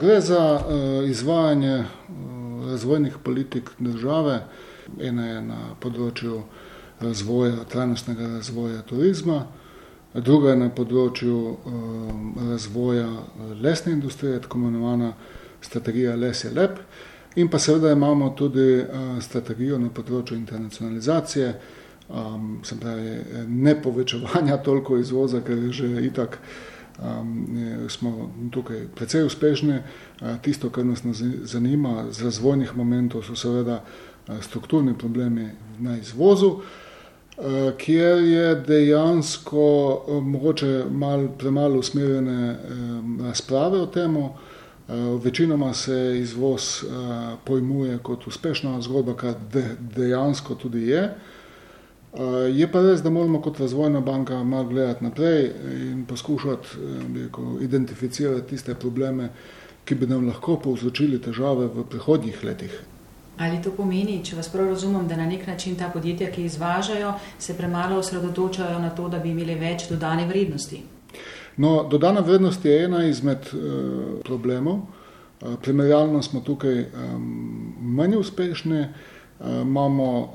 Gre za izvajanje razvojnih politik države, ena je na področju razvoja, trajnostnega razvoja turizma, druga je na področju razvoja lesne industrije, tako imenovana strategija Les je lep. In pa seveda imamo tudi strategijo na področju internacionalizacije, se pravi, ne povečevanja toliko izvoza, ker je že itak, smo tukaj precej uspešni. Tisto, kar nas zanima z razvojnih momentov, so seveda strukturni problemi na izvozu, kjer je dejansko mogoče malo premalo usmerjene razprave o tem. Večinoma se izvoz pojmuje kot uspešna zgodba, kar dejansko tudi je. Je pa res, da moramo kot razvojna banka malo gledati naprej in poskušati, bi rekel, identificirati tiste probleme, ki bi nam lahko povzročili težave v prihodnjih letih. Ali to pomeni, če vas prav razumem, da na neki način ta podjetja, ki izvažajo, se premalo osredotočajo na to, da bi imeli več dodane vrednosti? No, dodana vrednost je ena izmed problemov. Primerjalno smo tukaj manj uspešni, imamo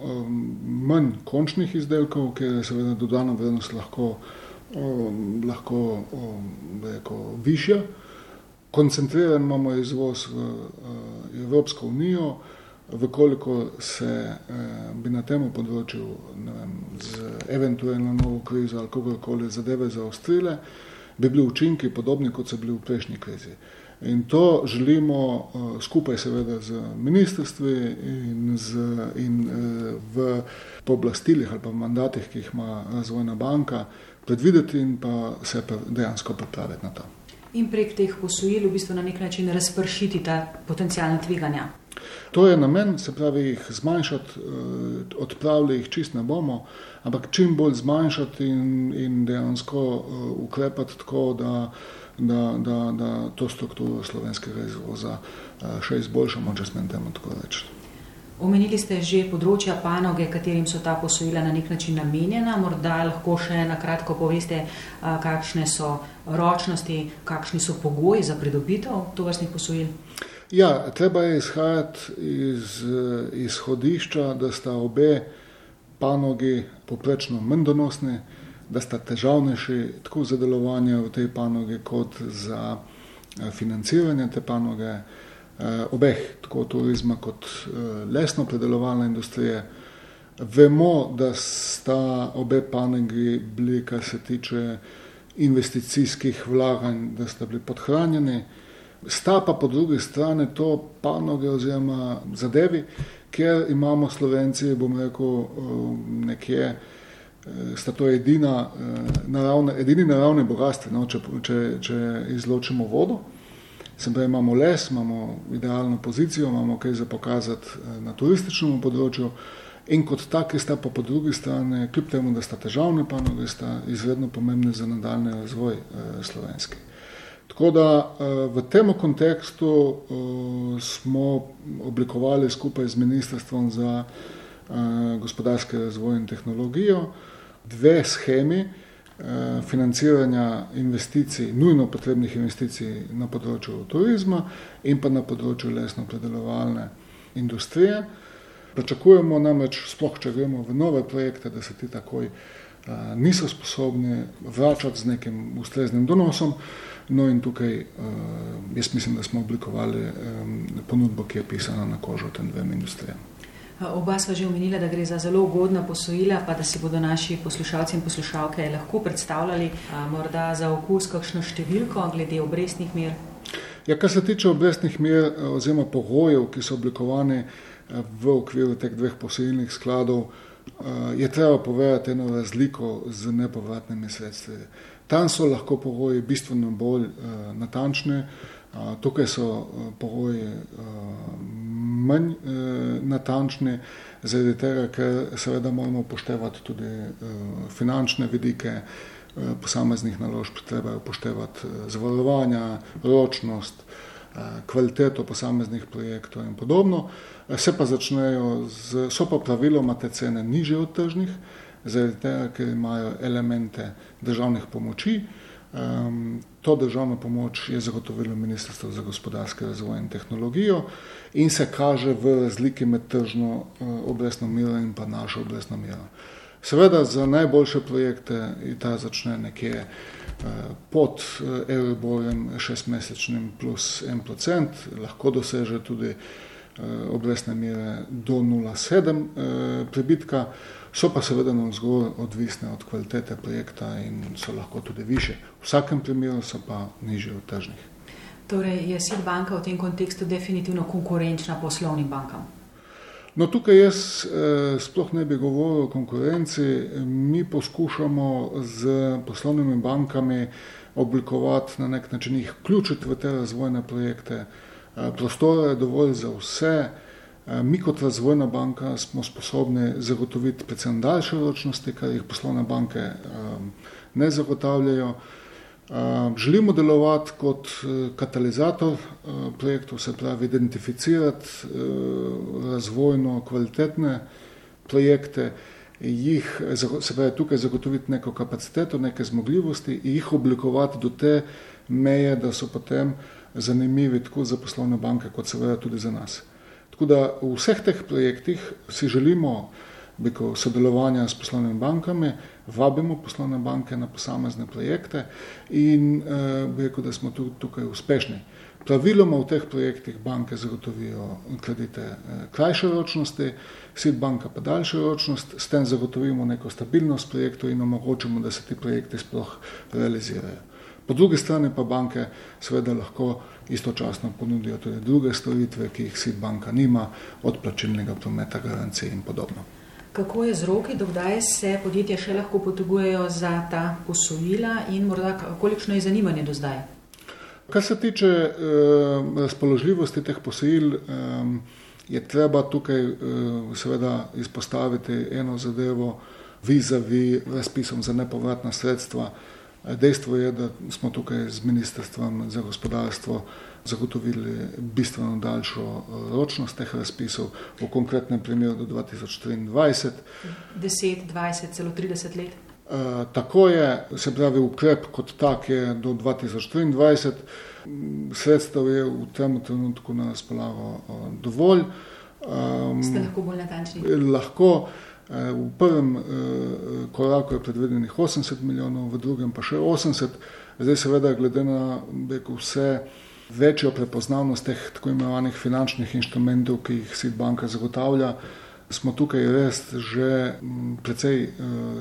manj končnih izdelkov, kjer je seveda dodana vrednost lahko, lahko, rekel, višja. Koncentriran imamo izvoz v Evropsko unijo, v kolikor se bi na tem področju, vem, z eventuelno novo krizo ali kakorkoli zadeve zaostrile, bi bili učinki podobni, kot so bili v prejšnji krizi. In to želimo skupaj seveda z ministrstvi in z in v pooblastilih ali pa mandatih, ki jih ima Razvojna banka, predvideti in pa se dejansko pripraviti na to. In prek teh posojil v bistvu na neki način razpršiti ta potencialna tveganja. To je namen, se pravi, jih zmanjšati, odpravili jih čisto ne bomo, ampak čim bolj zmanjšati in in dejansko ukrepati tako, da da, da, da to strukturo slovenskega izvoza še izboljšamo, če smem temu tako reči. Omenili ste že področja panoge, katerim so ta posojila na neki način namenjena, morda lahko še na kratko poveste, kakšne so ročnosti, kakšni so pogoji za pridobitev tovrstnih posojil? Ja, treba je izhajati iz izhodišča, da sta obe panogi povprečno manj donosni, da sta težavnejši tako za delovanje v tej panogi kot za financiranje te panoge, obeh, tako turizma kot lesnopredelovalne industrije. Vemo, da sta obe panogi bili, kar se tiče investicijskih vlaganj, da sta bili podhranjeni. Sta pa po drugi strani to panoge oziroma zadevi, kjer imamo Slovenci, bom rekel, nekje sta to edina naravna, edini naravni bogastvi, no, če, če, če izločimo vodo. Se pravi, imamo les, imamo idealno pozicijo, imamo kaj za pokazati na turističnem področju. In kot taki sta pa po drugi strani, kljub temu da sta težavni panogi, sta izredno pomembni za nadaljnji razvoj slovenski. Tako da v tem kontekstu smo oblikovali skupaj z Ministrstvom za gospodarski razvoj in tehnologijo dve shemi financiranja investicij, nujno potrebnih investicij na področju turizma in pa na področju lesnopredelovalne industrije. Pričakujemo namreč, sploh če gremo v nove projekte, da se ti takoj niso sposobni vračati z nekim ustreznim donosom. No, in tukaj jaz mislim, da smo oblikovali ponudbo, ki je pisana na kožo tem dvema industrijama. Oba sva že omenila, da gre za zelo ugodna posojila, pa da si bodo naši poslušalci in poslušalke lahko predstavljali morda za okus kakšno številko glede obrestnih mer. Ja, kar se tiče obrestnih mer oziroma pogojev, ki so oblikovani v okviru teh dveh posojilnih skladov, je treba povedati eno razliko z nepovratnimi sredstvi. Tam so lahko pogoji bistveno bolj natančni, tukaj so pogoji manj natančni, zaradi tega, ker seveda moramo upoštevati tudi finančne vidike posameznih naložb, treba je upoštevati zavarovanja, ročnost, kvaliteto posameznih projektov in podobno. Se pa začnejo s, so pa praviloma te cene nižje od tržnih, zaradi tega, ker imajo elemente državnih pomoči. To državno pomoč je zagotovilo Ministrstvo za gospodarski razvoj in tehnologijo in se kaže v razliki med tržno obrestno mero in pa našo obrestno mero. Seveda za najboljše projekte ta začne nekje pod Euriborjem šestmesečnim plus en procent, lahko doseže tudi obrestne mere do 0,7 prebitka so pa seveda navzgor odvisne od kvalitete projekta in so lahko tudi više. V vsakem primeru so pa nižje od tržnih. Torej je SID banka v tem kontekstu definitivno konkurenčna poslovnim bankam? No, tukaj jaz eh, sploh ne bi govoril o konkurenci. Mi poskušamo z poslovnimi bankami oblikovati na nek način jih vključiti v te razvojne projekte. Eh, prostora je dovolj za vse. Eh, mi kot razvojna banka smo sposobni zagotoviti predvsem daljše ročnosti, kar jih poslovne banke ehm, ne zagotavljajo. Ehm, želimo delovati kot eh, katalizator eh, projektov, se pravi identificirati razvojno kvalitetne projekte, jih, se pravi tukaj zagotoviti neko kapaciteto, neke zmogljivosti in jih oblikovati do te meje, da so potem zanimivi tako za poslovne banke, kot seveda tudi za nas. Tako da v vseh teh projektih si želimo sodelovanja s poslovnimi bankami, vabimo poslovne banke na posamezne projekte in eh, beko, da smo tudi tukaj uspešni. Praviloma v teh projektih banke zagotovijo kredite eh, krajše ročnosti, SID banka pa daljše ročnost, s tem zagotovimo neko stabilnost projektov in omogočimo, da se ti projekti sploh realizirajo. Po drugi strani pa banke seveda lahko istočasno ponudijo tudi druge storitve, ki jih SID banka nima, od plačilnega prometa, garancije in podobno. Kako je z roki, dokdaj se podjetja še lahko potegujejo za ta posojila? In morda kolikšno je zanimanje do zdaj? Kar se tiče eh, razpoložljivosti teh posojil, eh, je treba tukaj eh, seveda izpostaviti eno zadevo vizavi razpisom za nepovratna sredstva, Dejstvo je, da smo tukaj z Ministrstvom za gospodarstvo zagotovili bistveno daljšo eh, ročnost teh razpisov, v konkretnem primeru do 2023. 10, 20, celo 30 let. E, tako je, se pravi, ukrep kot tak je do 2023. Sredstev je v tem trenutku na razpolago eh, dovolj. Um, Ste lahko bolj natančni? Lahko. V prvem koraku je predvidenih 80 milijonov, v drugem pa še 80. Zdaj, seveda, glede na beko, vse večjo prepoznavnost teh tako imenovanih finančnih inštrumentov, ki jih SID banka zagotavlja, smo tukaj res že precej eh,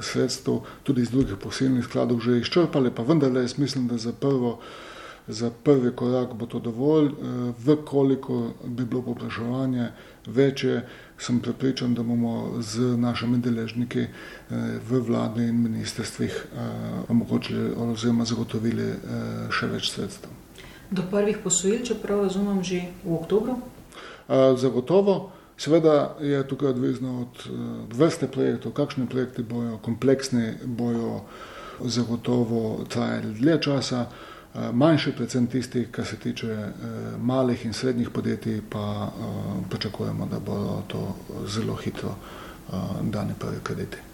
sredstev tudi iz drugih posilnih skladov že izčrpali, pa vendarle jaz mislim, da za prvo za prvi korak bo to dovolj, eh, vkoliko bi bilo popraševanje večje, sem prepričan, da bomo z našimi deležniki eh, v vladi in ministrstvih omogočili oziroma zagotovili še več sredstev. Do prvih posojil, čeprav razumem, že v oktobru? Zagotovo. Seveda je tukaj odvisno od vrste projektov, kakšni projekti bojo kompleksni, bojo zagotovo trajali dlje časa. Eh, manjši, predvsem tisti, kar se tiče eh, malih in srednjih podjetij, pa eh, pričakujemo, da bodo to zelo hitro dani prvi krediti.